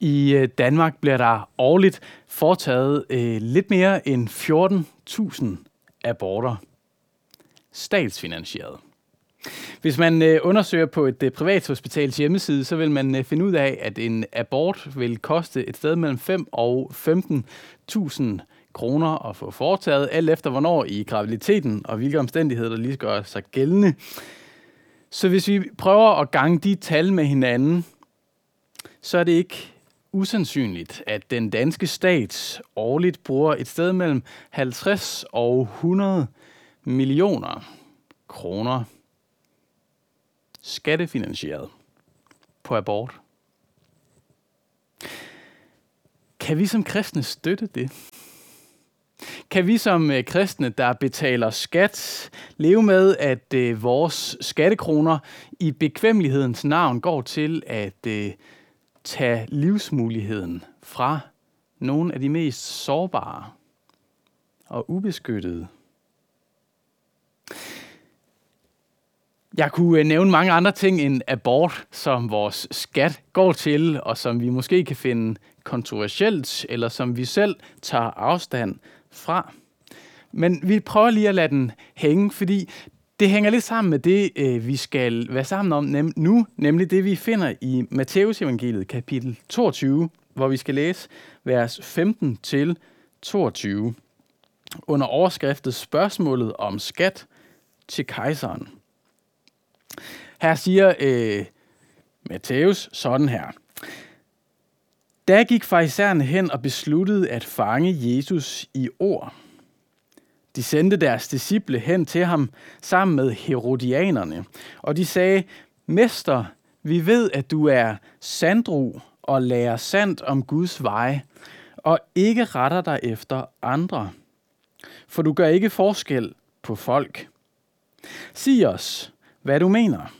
I øh, Danmark bliver der årligt foretaget øh, lidt mere end 14.000 aborter. Statsfinansieret. Hvis man øh, undersøger på et øh, privathospitals hjemmeside, så vil man øh, finde ud af, at en abort vil koste et sted mellem 5 og 15.000 kroner at få foretaget, alt efter hvornår i graviditeten og hvilke omstændigheder, der lige gør sig gældende. Så hvis vi prøver at gange de tal med hinanden, så er det ikke usandsynligt, at den danske stat årligt bruger et sted mellem 50 og 100 millioner kroner skattefinansieret på abort. Kan vi som kristne støtte det? Kan vi som øh, kristne, der betaler skat, leve med, at øh, vores skattekroner i bekvemmelighedens navn går til at øh, tage livsmuligheden fra nogle af de mest sårbare og ubeskyttede? Jeg kunne øh, nævne mange andre ting end abort, som vores skat går til, og som vi måske kan finde kontroversielt, eller som vi selv tager afstand fra. Men vi prøver lige at lade den hænge, fordi det hænger lidt sammen med det, øh, vi skal være sammen om nem- nu, nemlig det, vi finder i Matteus evangeliet kapitel 22, hvor vi skal læse vers 15 til 22 under overskriftet spørgsmålet om skat til kejseren. Her siger øh, Matthæus sådan her. Da gik farisæerne hen og besluttede at fange Jesus i ord. De sendte deres disciple hen til ham sammen med herodianerne, og de sagde, Mester, vi ved, at du er sandru og lærer sandt om Guds veje, og ikke retter dig efter andre. For du gør ikke forskel på folk. Sig os, hvad du mener.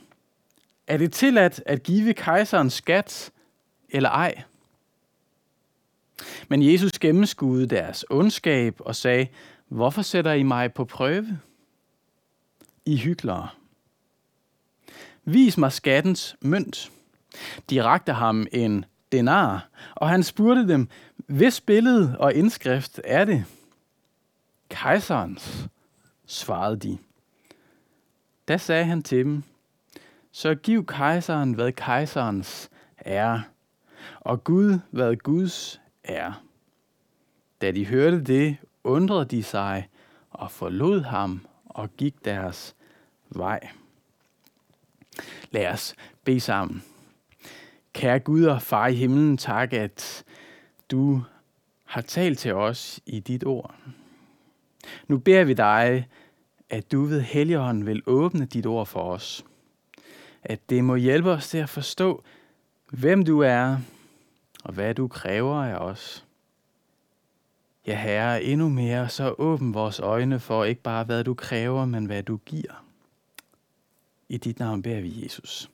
Er det tilladt at give kejseren skat eller ej? Men Jesus gennemskuede deres ondskab og sagde, hvorfor sætter I mig på prøve? I hyklere. Vis mig skattens mønt. De rakte ham en denar, og han spurgte dem, hvis billede og indskrift er det? Kejserens, svarede de. Da sagde han til dem, så giv kejseren, hvad kejserens er, og Gud, hvad Guds er. Da de hørte det, undrede de sig og forlod ham og gik deres vej. Lad os bede sammen. Kære Gud og far i himlen, tak, at du har talt til os i dit ord. Nu beder vi dig, at du ved Helligånden vil åbne dit ord for os. At det må hjælpe os til at forstå, hvem du er, og hvad du kræver af os. Ja, Herre, endnu mere så åbn vores øjne for ikke bare, hvad du kræver, men hvad du giver. I dit navn beder vi, Jesus.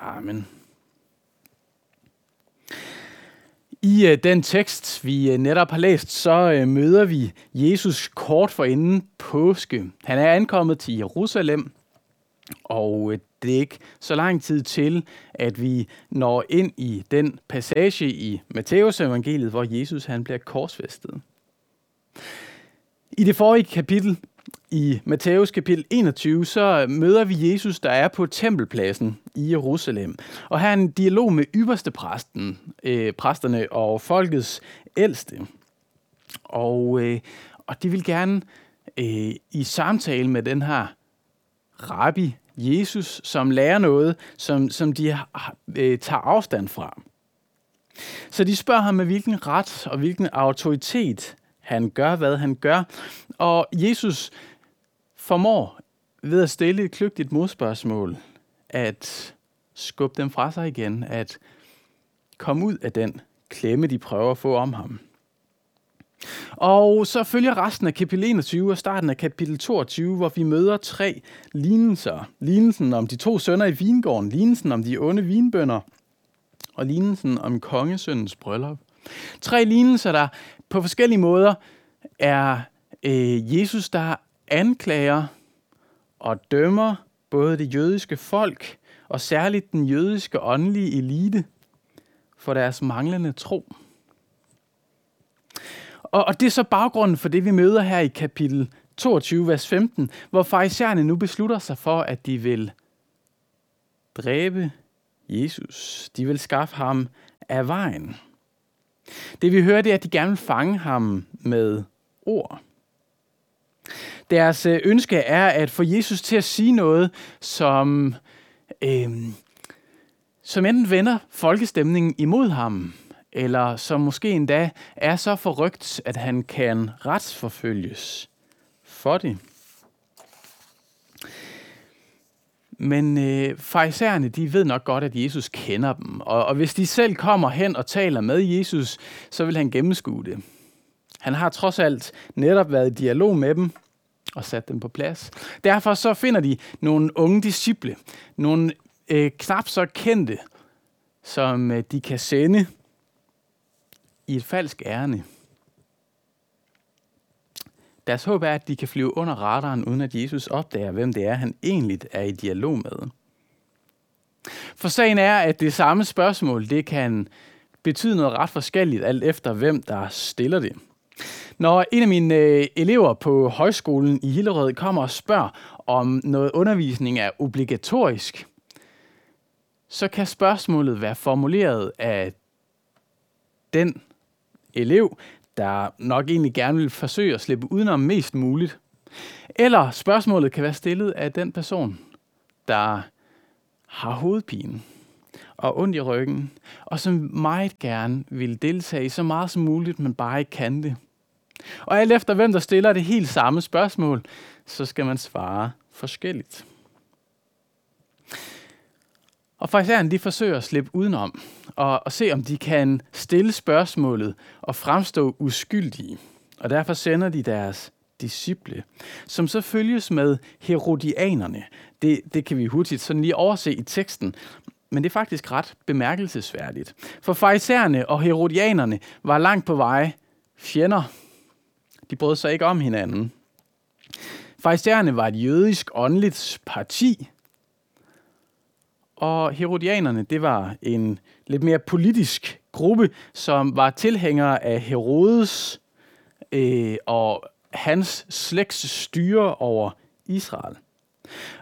Amen. I uh, den tekst, vi uh, netop har læst, så uh, møder vi Jesus kort for inden påske. Han er ankommet til Jerusalem, og det ikke så lang tid til, at vi når ind i den passage i Matteus evangeliet, hvor Jesus han bliver korsfæstet. I det forrige kapitel, i Matthæus kapitel 21, så møder vi Jesus, der er på tempelpladsen i Jerusalem. Og her er en dialog med ypperste præsten, øh, præsterne og folkets ældste. Og, øh, og de vil gerne øh, i samtale med den her rabbi, Jesus, som lærer noget, som, som de øh, tager afstand fra. Så de spørger ham med hvilken ret og hvilken autoritet han gør, hvad han gør. Og Jesus formår ved at stille et kløgtigt modspørgsmål, at skubbe dem fra sig igen, at komme ud af den klemme, de prøver at få om ham. Og så følger resten af kapitel 21 og starten af kapitel 22, hvor vi møder tre lignelser. Lignelsen om de to sønner i vingården, lignelsen om de onde vinbønder, og lignelsen om kongesøndens bryllup. Tre lignelser, der på forskellige måder er øh, Jesus, der anklager og dømmer både det jødiske folk og særligt den jødiske åndelige elite for deres manglende tro. Og, og det er så baggrunden for det, vi møder her i kapitel 22, vers 15, hvor farisæerne nu beslutter sig for, at de vil dræbe Jesus. De vil skaffe ham af vejen. Det vi hører, det er, at de gerne vil fange ham med ord. Deres øh, ønske er at få Jesus til at sige noget, som, øh, som enten vender folkestemningen imod ham, eller som måske endda er så forrygt, at han kan retsforfølges for det. Men øh, farisæerne, de ved nok godt, at Jesus kender dem. Og, og hvis de selv kommer hen og taler med Jesus, så vil han gennemskue det. Han har trods alt netop været i dialog med dem og sat dem på plads. Derfor så finder de nogle unge disciple, nogle øh, knap så kendte, som øh, de kan sende i et falsk ærne. Deres håb er, at de kan flyve under radaren, uden at Jesus opdager, hvem det er, han egentlig er i dialog med. For sagen er, at det samme spørgsmål, det kan betyde noget ret forskelligt, alt efter hvem der stiller det. Når en af mine øh, elever på højskolen i Hillerød kommer og spørger, om noget undervisning er obligatorisk, så kan spørgsmålet være formuleret af den elev, der nok egentlig gerne vil forsøge at slippe udenom mest muligt. Eller spørgsmålet kan være stillet af den person, der har hovedpine og ondt i ryggen, og som meget gerne vil deltage i så meget som muligt, men bare ikke kan det. Og alt efter hvem der stiller det helt samme spørgsmål, så skal man svare forskelligt. Og farisæerne, de forsøger at slippe udenom og, og se, om de kan stille spørgsmålet og fremstå uskyldige. Og derfor sender de deres disciple, som så følges med herodianerne. Det, det kan vi hurtigt sådan lige overse i teksten, men det er faktisk ret bemærkelsesværdigt. For farisæerne og herodianerne var langt på vej fjender. De brød sig ikke om hinanden. Farisæerne var et jødisk åndeligt parti, og herodianerne, det var en lidt mere politisk gruppe, som var tilhængere af Herodes øh, og hans slægts styre over Israel.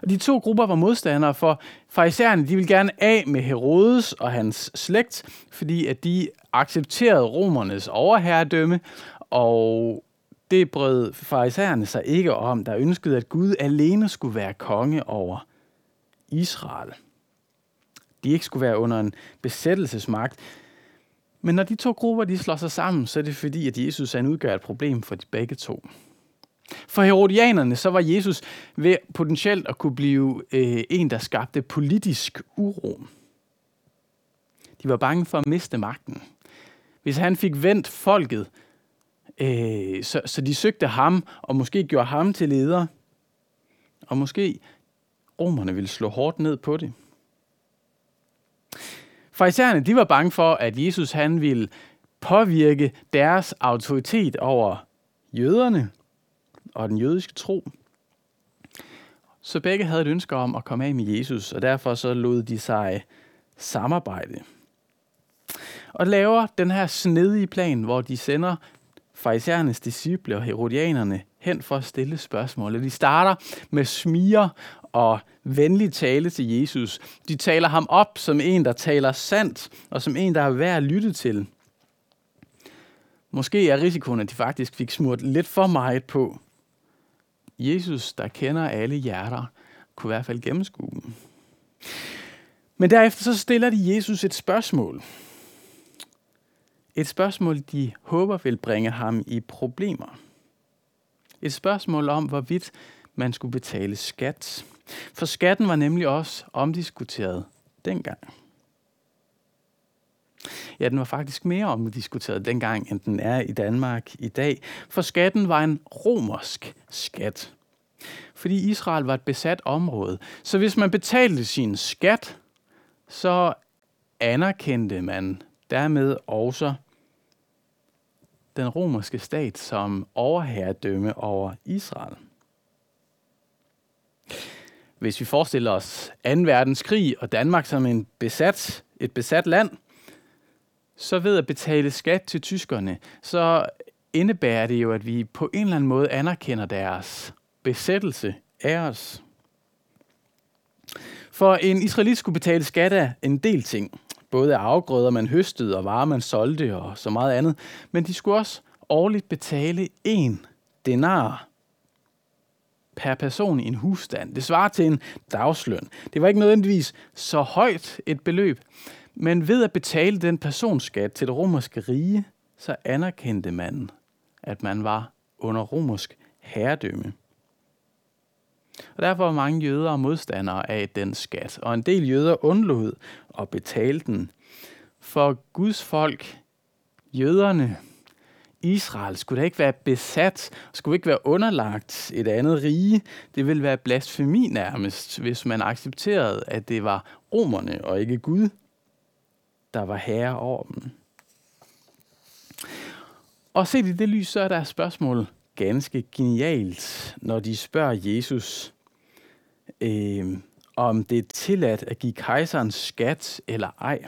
Og de to grupper var modstandere, for farisæerne de ville gerne af med Herodes og hans slægt, fordi at de accepterede romernes overherredømme, og det brød farisæerne sig ikke om, der ønskede, at Gud alene skulle være konge over Israel de ikke skulle være under en besættelsesmagt. Men når de to grupper de slår sig sammen, så er det fordi, at Jesus han udgør et problem for de begge to. For herodianerne så var Jesus ved potentielt at kunne blive øh, en, der skabte politisk uro. De var bange for at miste magten. Hvis han fik vendt folket, øh, så, så de søgte ham, og måske gjorde ham til leder, og måske romerne ville slå hårdt ned på det. Farisæerne, de var bange for, at Jesus han ville påvirke deres autoritet over jøderne og den jødiske tro. Så begge havde et ønske om at komme af med Jesus, og derfor så lod de sig samarbejde. Og laver den her snedige plan, hvor de sender farisæernes disciple og herodianerne hen for at stille spørgsmål. De starter med smiger og venlig tale til Jesus. De taler ham op som en, der taler sandt, og som en, der er værd at lytte til. Måske er risikoen, at de faktisk fik smurt lidt for meget på. Jesus, der kender alle hjerter, kunne i hvert fald gennemskue dem. Men derefter så stiller de Jesus et spørgsmål. Et spørgsmål, de håber vil bringe ham i problemer. Et spørgsmål om, hvorvidt man skulle betale skat. For skatten var nemlig også omdiskuteret dengang. Ja, den var faktisk mere omdiskuteret dengang, end den er i Danmark i dag. For skatten var en romersk skat. Fordi Israel var et besat område. Så hvis man betalte sin skat, så anerkendte man dermed også den romerske stat som overherredømme over Israel. Hvis vi forestiller os 2. verdenskrig og Danmark som en besat, et besat land, så ved at betale skat til tyskerne, så indebærer det jo, at vi på en eller anden måde anerkender deres besættelse af os. For en israelit skulle betale skat af en del ting. Både af afgrøder, man høstede, og varer, man solgte, og så meget andet. Men de skulle også årligt betale en denar per person i en husstand. Det svarer til en dagsløn. Det var ikke nødvendigvis så højt et beløb, men ved at betale den personskat til det romerske rige, så anerkendte man, at man var under romersk herredømme. Og derfor var mange jøder modstandere af den skat, og en del jøder undlod at betale den. For Guds folk, jøderne, Israel skulle da ikke være besat, skulle ikke være underlagt et andet rige. Det ville være blasfemi nærmest, hvis man accepterede, at det var romerne og ikke Gud, der var herre over dem. Og set i det lys, så er der spørgsmål ganske genialt, når de spørger Jesus, øh, om det er tilladt at give kejserens skat eller ej.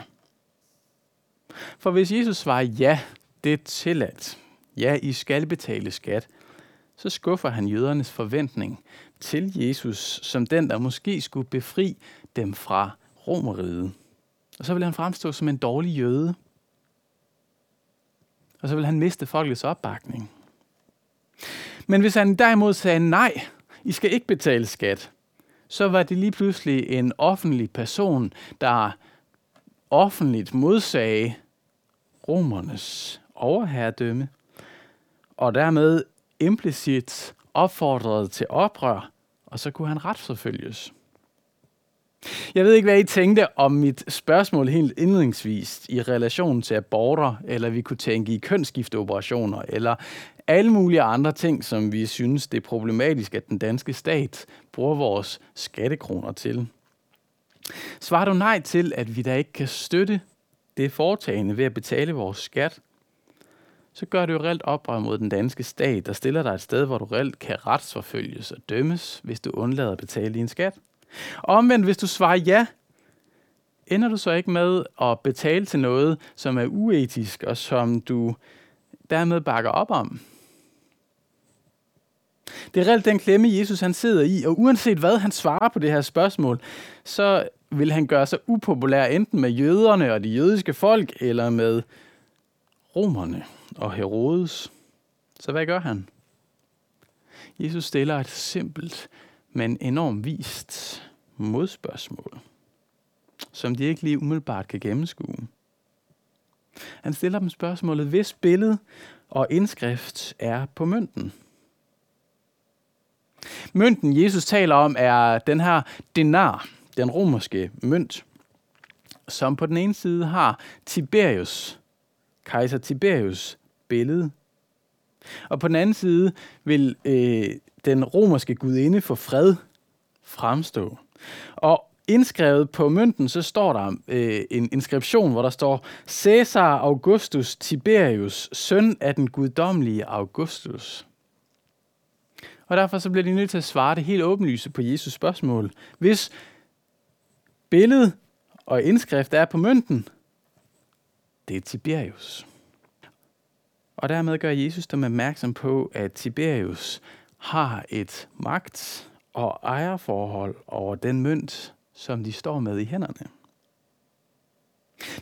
For hvis Jesus svarer ja, det er tilladt, ja, I skal betale skat, så skuffer han jødernes forventning til Jesus som den, der måske skulle befri dem fra romeriet. Og så vil han fremstå som en dårlig jøde. Og så vil han miste folkets opbakning. Men hvis han derimod sagde nej, I skal ikke betale skat, så var det lige pludselig en offentlig person, der offentligt modsagde romernes overherredømme og dermed implicit opfordrede til oprør, og så kunne han retsforfølges. Jeg ved ikke, hvad I tænkte om mit spørgsmål helt indledningsvis i relation til aborter, eller vi kunne tænke i kønsskifteoperationer, eller alle mulige andre ting, som vi synes, det er problematisk, at den danske stat bruger vores skattekroner til. Svarer du nej til, at vi da ikke kan støtte det foretagende ved at betale vores skat, så gør du jo reelt oprør mod den danske stat, der stiller dig et sted, hvor du reelt kan retsforfølges og dømmes, hvis du undlader at betale din skat. Og omvendt, hvis du svarer ja, ender du så ikke med at betale til noget, som er uetisk, og som du dermed bakker op om. Det er reelt den klemme, Jesus han sidder i, og uanset hvad han svarer på det her spørgsmål, så vil han gøre sig upopulær enten med jøderne og de jødiske folk, eller med romerne og Herodes. Så hvad gør han? Jesus stiller et simpelt, men enormt vist modspørgsmål, som de ikke lige umiddelbart kan gennemskue. Han stiller dem spørgsmålet, hvis billede og indskrift er på mønten. Mønten, Jesus taler om, er den her denar, den romerske mønt, som på den ene side har Tiberius, kejser Tiberius billede. Og på den anden side vil øh, den romerske gudinde for fred fremstå. Og indskrevet på mønten, så står der øh, en inskription, hvor der står Caesar Augustus Tiberius, søn af den guddommelige Augustus. Og derfor så bliver de nødt til at svare det helt åbenlyse på Jesus spørgsmål. Hvis billedet og indskrift er på mønten, det er Tiberius. Og dermed gør Jesus dem opmærksom på, at Tiberius har et magt- og ejerforhold over den mønt, som de står med i hænderne.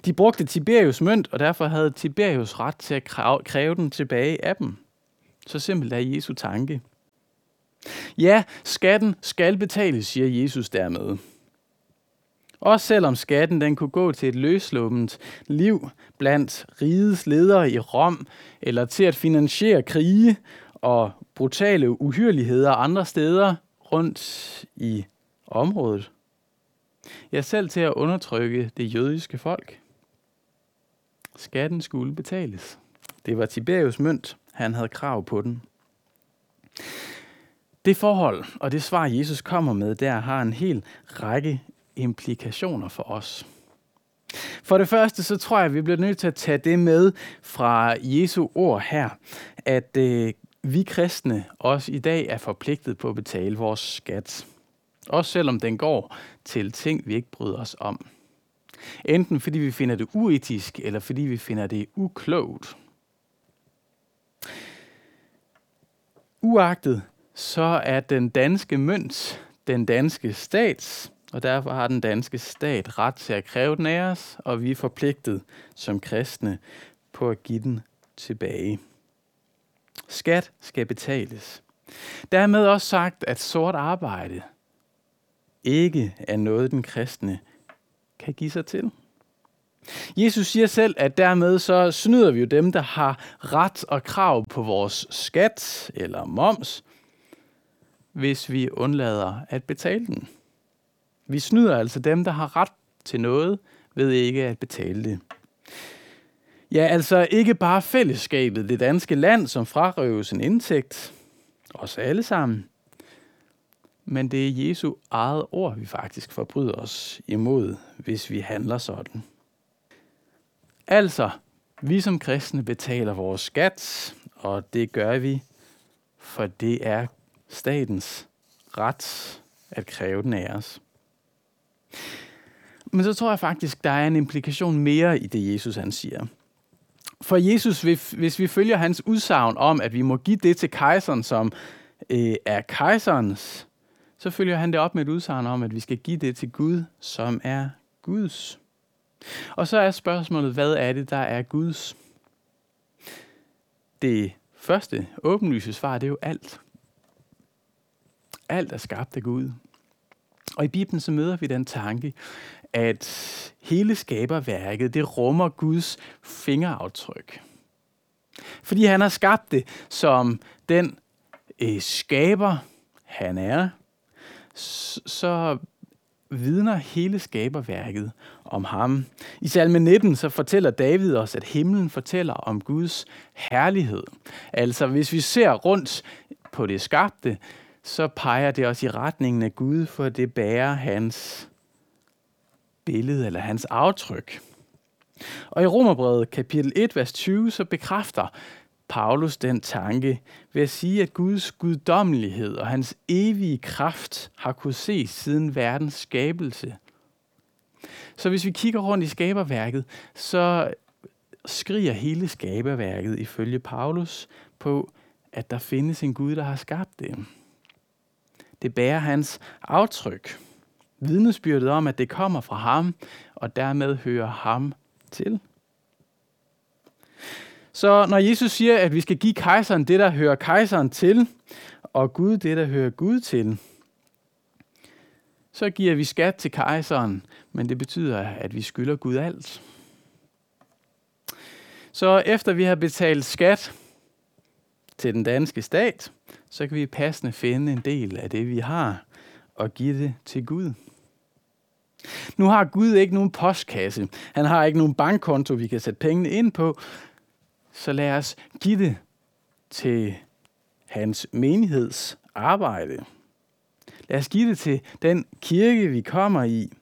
De brugte Tiberius mønt, og derfor havde Tiberius ret til at kræve den tilbage af dem. Så simpelt er Jesu tanke. Ja, skatten skal betales, siger Jesus dermed. Også selvom skatten den kunne gå til et løsluppent liv blandt rigets ledere i Rom, eller til at finansiere krige og brutale uhyreligheder andre steder rundt i området. Ja, selv til at undertrykke det jødiske folk. Skatten skulle betales. Det var Tiberius mønt. Han havde krav på den. Det forhold og det svar, Jesus kommer med, der har en hel række implikationer for os. For det første, så tror jeg, at vi bliver nødt til at tage det med fra Jesu ord her, at øh, vi kristne også i dag er forpligtet på at betale vores skat. Også selvom den går til ting, vi ikke bryder os om. Enten fordi vi finder det uetisk, eller fordi vi finder det uklogt. Uagtet så er den danske mønt den danske stats, og derfor har den danske stat ret til at kræve den af os, og vi er forpligtet som kristne på at give den tilbage. Skat skal betales. Dermed også sagt, at sort arbejde ikke er noget, den kristne kan give sig til. Jesus siger selv, at dermed så snyder vi jo dem, der har ret og krav på vores skat eller moms, hvis vi undlader at betale den. Vi snyder altså dem, der har ret til noget, ved ikke at betale det. Ja, altså ikke bare fællesskabet, det danske land, som frarøves en indtægt, os alle sammen, men det er Jesu eget ord, vi faktisk forbryder os imod, hvis vi handler sådan. Altså, vi som kristne betaler vores skat, og det gør vi, for det er statens ret at kræve den af os. Men så tror jeg faktisk, der er en implikation mere i det, Jesus han siger. For Jesus, hvis vi følger hans udsagn om, at vi må give det til kejseren, som øh, er kejserens, så følger han det op med et udsagn om, at vi skal give det til Gud, som er Guds. Og så er spørgsmålet, hvad er det, der er Guds? Det første åbenlyse svar, det er jo alt. Alt er skabt af Gud. Og i Bibelen så møder vi den tanke, at hele skaberværket, det rummer Guds fingeraftryk. Fordi han har skabt det som den øh, skaber, han er, så vidner hele skaberværket om ham. I salme 19 så fortæller David os, at himlen fortæller om Guds herlighed. Altså hvis vi ser rundt på det skabte, så peger det også i retningen af Gud, for det bærer hans billede eller hans aftryk. Og i Romerbrevet kapitel 1, vers 20, så bekræfter Paulus den tanke ved at sige, at Guds guddommelighed og hans evige kraft har kunne ses siden verdens skabelse. Så hvis vi kigger rundt i skaberværket, så skriger hele skaberværket ifølge Paulus på, at der findes en Gud, der har skabt det. Det bærer hans aftryk. Vidnesbyrdet om, at det kommer fra ham, og dermed hører ham til. Så når Jesus siger, at vi skal give kejseren det, der hører kejseren til, og Gud det, der hører Gud til, så giver vi skat til kejseren, men det betyder, at vi skylder Gud alt. Så efter vi har betalt skat til den danske stat, så kan vi passende finde en del af det, vi har, og give det til Gud. Nu har Gud ikke nogen postkasse. Han har ikke nogen bankkonto, vi kan sætte pengene ind på. Så lad os give det til hans menigheds arbejde. Lad os give det til den kirke, vi kommer i.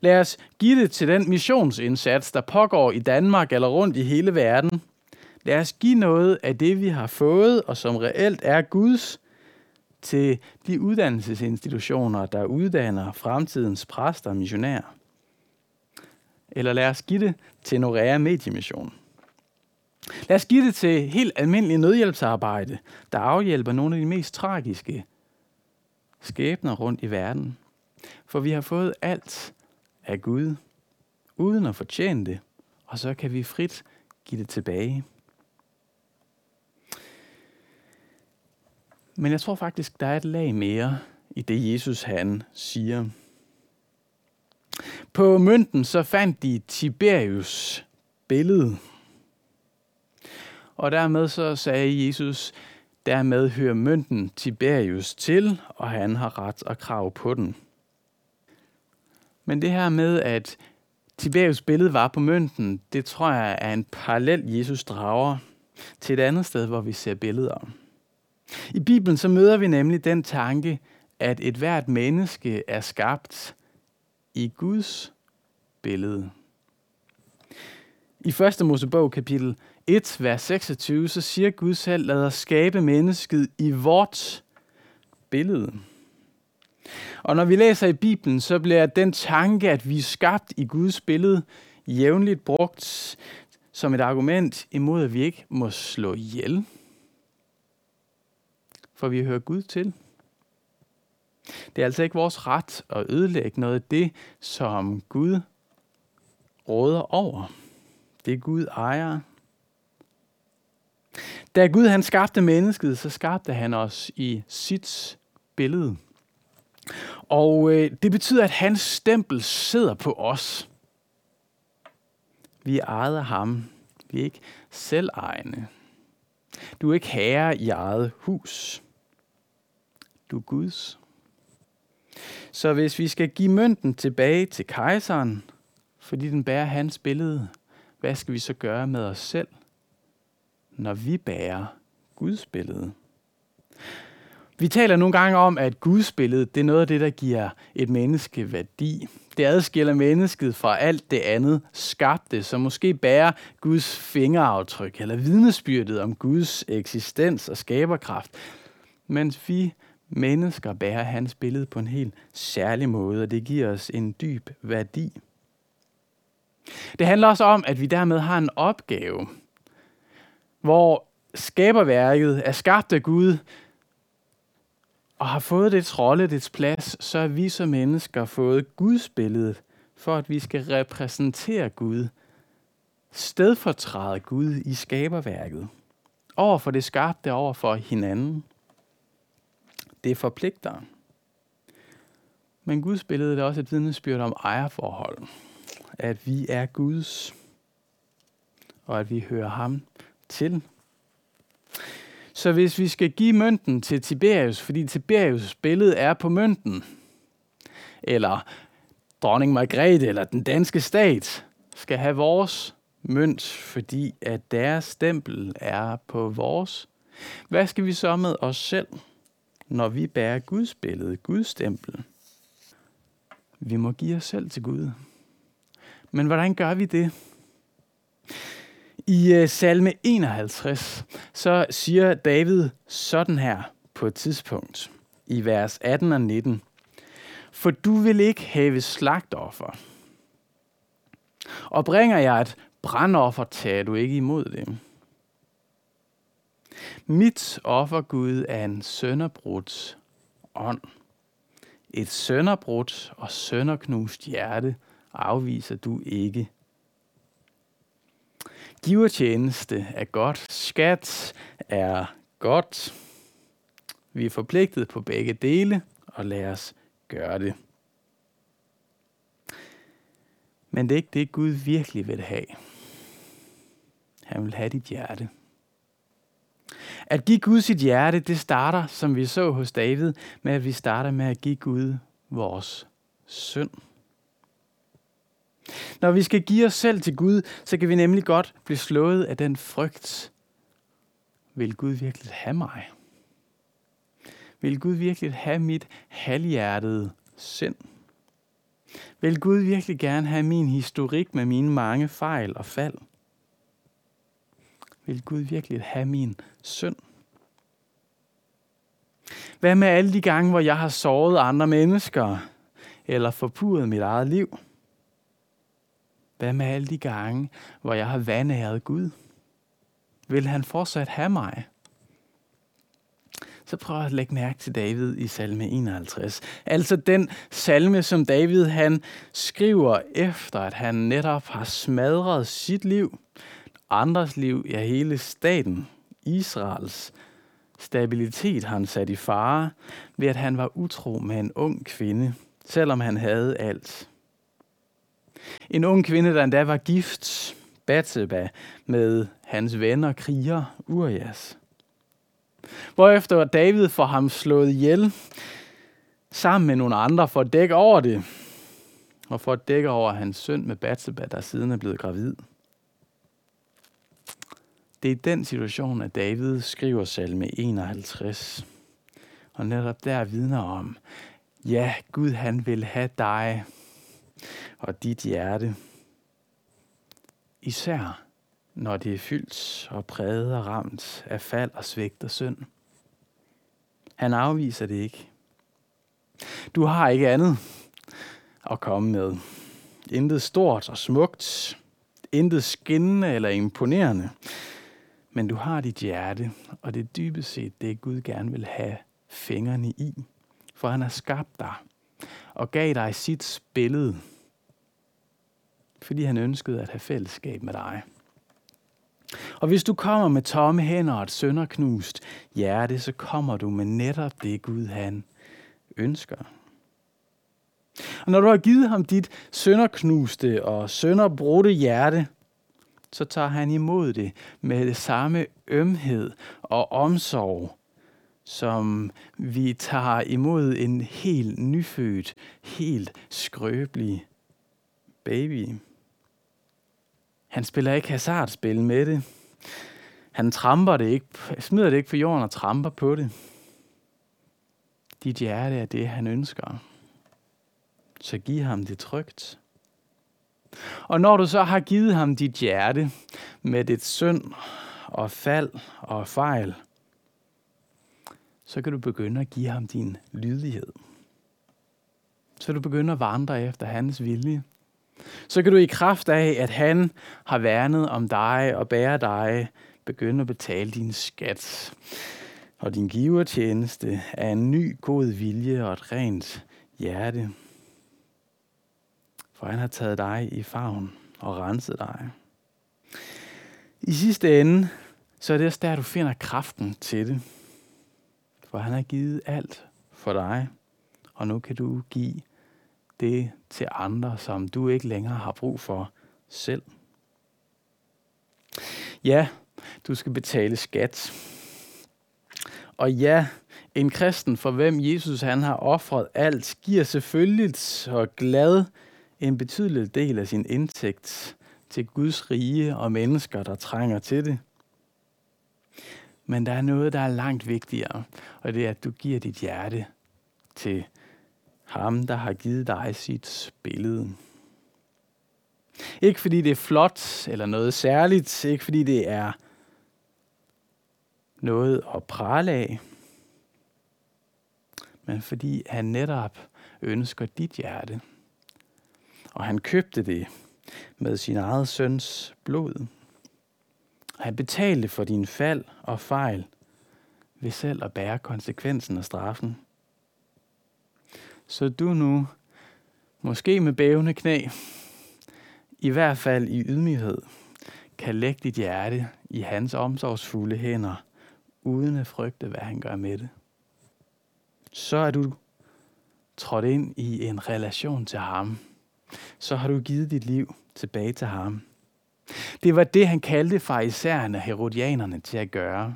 Lad os give det til den missionsindsats, der pågår i Danmark eller rundt i hele verden. Lad os give noget af det, vi har fået, og som reelt er Guds, til de uddannelsesinstitutioner, der uddanner fremtidens præster og missionærer. Eller lad os give det til Norea Mediemission. Lad os give det til helt almindelig nødhjælpsarbejde, der afhjælper nogle af de mest tragiske skæbner rundt i verden. For vi har fået alt af Gud, uden at fortjene det, og så kan vi frit give det tilbage. Men jeg tror faktisk, der er et lag mere i det, Jesus han siger. På mønten så fandt de Tiberius billede. Og dermed så sagde Jesus, dermed hører mønten Tiberius til, og han har ret og krav på den. Men det her med, at Tiberius billede var på mønten, det tror jeg er en parallel, Jesus drager til et andet sted, hvor vi ser billeder. I Bibelen så møder vi nemlig den tanke, at et hvert menneske er skabt i Guds billede. I 1. Mosebog kapitel 1, vers 26, så siger Gud selv, lad os skabe mennesket i vort billede. Og når vi læser i Bibelen, så bliver den tanke, at vi er skabt i Guds billede, jævnligt brugt som et argument imod, at vi ikke må slå ihjel. For vi hører Gud til. Det er altså ikke vores ret at ødelægge noget af det, som Gud råder over. Det Gud ejer. Da Gud han skabte mennesket, så skabte han os i sit billede. Og øh, det betyder, at hans stempel sidder på os. Vi er ejet af ham. Vi er ikke selvejende. Du er ikke herre i eget hus. Du er Guds. Så hvis vi skal give mønten tilbage til kejseren, fordi den bærer hans billede, hvad skal vi så gøre med os selv, når vi bærer Guds billede? Vi taler nogle gange om, at Guds billede, det er noget af det, der giver et menneske værdi. Det adskiller mennesket fra alt det andet skabte, som måske bærer Guds fingeraftryk eller vidnesbyrdet om Guds eksistens og skaberkraft. Mens vi mennesker bærer hans billede på en helt særlig måde, og det giver os en dyb værdi. Det handler også om, at vi dermed har en opgave, hvor skaberværket er skabt af Gud, og har fået dets rolle, dets plads, så er vi som mennesker fået Guds billede, for at vi skal repræsentere Gud, stedfortræde Gud i skaberværket, over for det skabte, over for hinanden. Det forpligter. Men Guds billede er også et vidnesbyrd om ejerforhold. At vi er Guds, og at vi hører ham til. Så hvis vi skal give mønten til Tiberius, fordi Tiberius billede er på mønten, eller dronning Margrethe eller den danske stat skal have vores mønt, fordi at deres stempel er på vores. Hvad skal vi så med os selv, når vi bærer Guds billede, Guds stempel? Vi må give os selv til Gud. Men hvordan gør vi det? I øh, salme 51, så siger David sådan her på et tidspunkt, i vers 18 og 19. For du vil ikke have slagtoffer. Og bringer jeg et brandoffer, tager du ikke imod det. Mit offer, Gud, er en sønderbrudt ånd. Et sønderbrudt og sønderknust hjerte afviser du ikke. Givertjeneste er godt. Skat er godt. Vi er forpligtet på begge dele, og lad os gøre det. Men det er ikke det, Gud virkelig vil have. Han vil have dit hjerte. At give Gud sit hjerte, det starter, som vi så hos David, med at vi starter med at give Gud vores synd. Når vi skal give os selv til Gud, så kan vi nemlig godt blive slået af den frygt. Vil Gud virkelig have mig? Vil Gud virkelig have mit halvhjertede sind? Vil Gud virkelig gerne have min historik med mine mange fejl og fald? Vil Gud virkelig have min synd? Hvad med alle de gange, hvor jeg har såret andre mennesker, eller forpurret mit eget liv? Hvad med alle de gange, hvor jeg har vandæret Gud? Vil han fortsat have mig? Så prøv at lægge mærke til David i salme 51. Altså den salme, som David han skriver efter, at han netop har smadret sit liv, andres liv, ja hele staten, Israels stabilitet har han sat i fare ved, at han var utro med en ung kvinde, selvom han havde alt. En ung kvinde, der endda var gift, Batseba, med hans venner, kriger Urias. Hvorefter David får ham slået ihjel, sammen med nogle andre, for at dække over det. Og for at dække over hans søn med Batseba, der siden er blevet gravid. Det er i den situation, at David skriver salme 51. Og netop der vidner om, ja, Gud han vil have dig, og dit hjerte. Især når det er fyldt og præget og ramt af fald og svigt og synd. Han afviser det ikke. Du har ikke andet at komme med. Intet stort og smukt. Intet skinnende eller imponerende. Men du har dit hjerte, og det er dybest set det, Gud gerne vil have fingrene i. For han har skabt dig og gav dig sit billede, fordi han ønskede at have fællesskab med dig. Og hvis du kommer med tomme hænder og et sønderknust hjerte, så kommer du med netop det Gud han ønsker. Og når du har givet ham dit sønderknuste og sønderbrudte hjerte, så tager han imod det med det samme ømhed og omsorg, som vi tager imod en helt nyfødt, helt skrøbelig baby. Han spiller ikke hasardspil med det. Han tramper det ikke, smider det ikke på jorden og tramper på det. Dit hjerte er det, han ønsker. Så giv ham det trygt. Og når du så har givet ham dit hjerte med dit synd og fald og fejl, så kan du begynde at give ham din lydighed. Så du begynder at vandre efter hans vilje. Så kan du i kraft af, at han har værnet om dig og bærer dig, begynde at betale din skat og din givertjeneste af en ny god vilje og et rent hjerte. For han har taget dig i favn og renset dig. I sidste ende, så er det også der, du finder kraften til det. For han har givet alt for dig, og nu kan du give det til andre, som du ikke længere har brug for selv. Ja, du skal betale skat. Og ja, en kristen, for hvem Jesus han har offret alt, giver selvfølgelig og glad en betydelig del af sin indtægt til Guds rige og mennesker, der trænger til det. Men der er noget, der er langt vigtigere, og det er, at du giver dit hjerte til ham, der har givet dig sit billede. Ikke fordi det er flot eller noget særligt, ikke fordi det er noget at prale af, men fordi han netop ønsker dit hjerte. Og han købte det med sin eget søns blod. Han betalte for din fald og fejl ved selv at bære konsekvensen og straffen. Så du nu, måske med bævende knæ, i hvert fald i ydmyghed, kan lægge dit hjerte i hans omsorgsfulde hænder, uden at frygte, hvad han gør med det. Så er du trådt ind i en relation til ham. Så har du givet dit liv tilbage til ham. Det var det, han kaldte farisæerne og herodianerne til at gøre.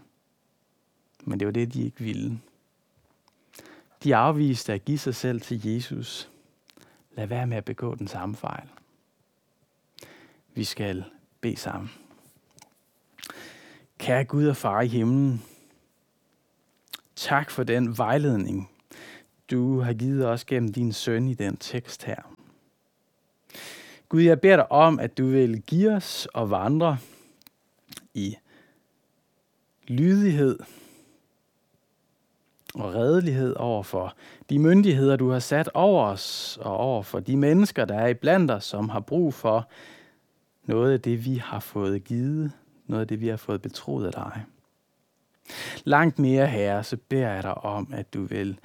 Men det var det, de ikke ville. De afviste at give sig selv til Jesus. Lad være med at begå den samme fejl. Vi skal bede sammen. Kære Gud og far i himlen, tak for den vejledning, du har givet os gennem din søn i den tekst her. Gud, jeg beder dig om, at du vil give os og vandre i lydighed og redelighed over for de myndigheder, du har sat over os, og over for de mennesker, der er i blandt os, som har brug for noget af det, vi har fået givet, noget af det, vi har fået betroet af dig. Langt mere, Herre, så beder jeg dig om, at du vil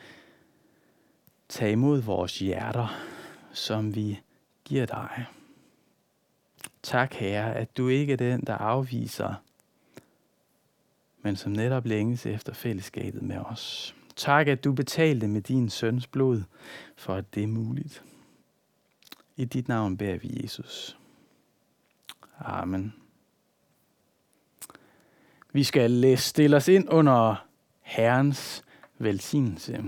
tage imod vores hjerter, som vi giver dig. Tak, Herre, at du ikke er den, der afviser, men som netop længes efter fællesskabet med os. Tak, at du betalte med din søns blod, for at det er muligt. I dit navn beder vi, Jesus. Amen. Vi skal stille os ind under Herrens velsignelse.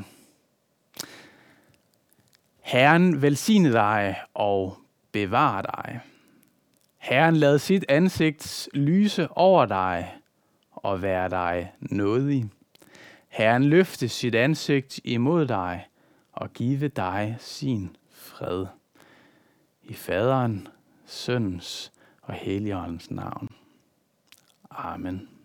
Herren velsigne dig og bevare dig. Herren lad sit ansigt lyse over dig og være dig nådig. Herren løfte sit ansigt imod dig og give dig sin fred. I faderen, søndens og helligåndens navn. Amen.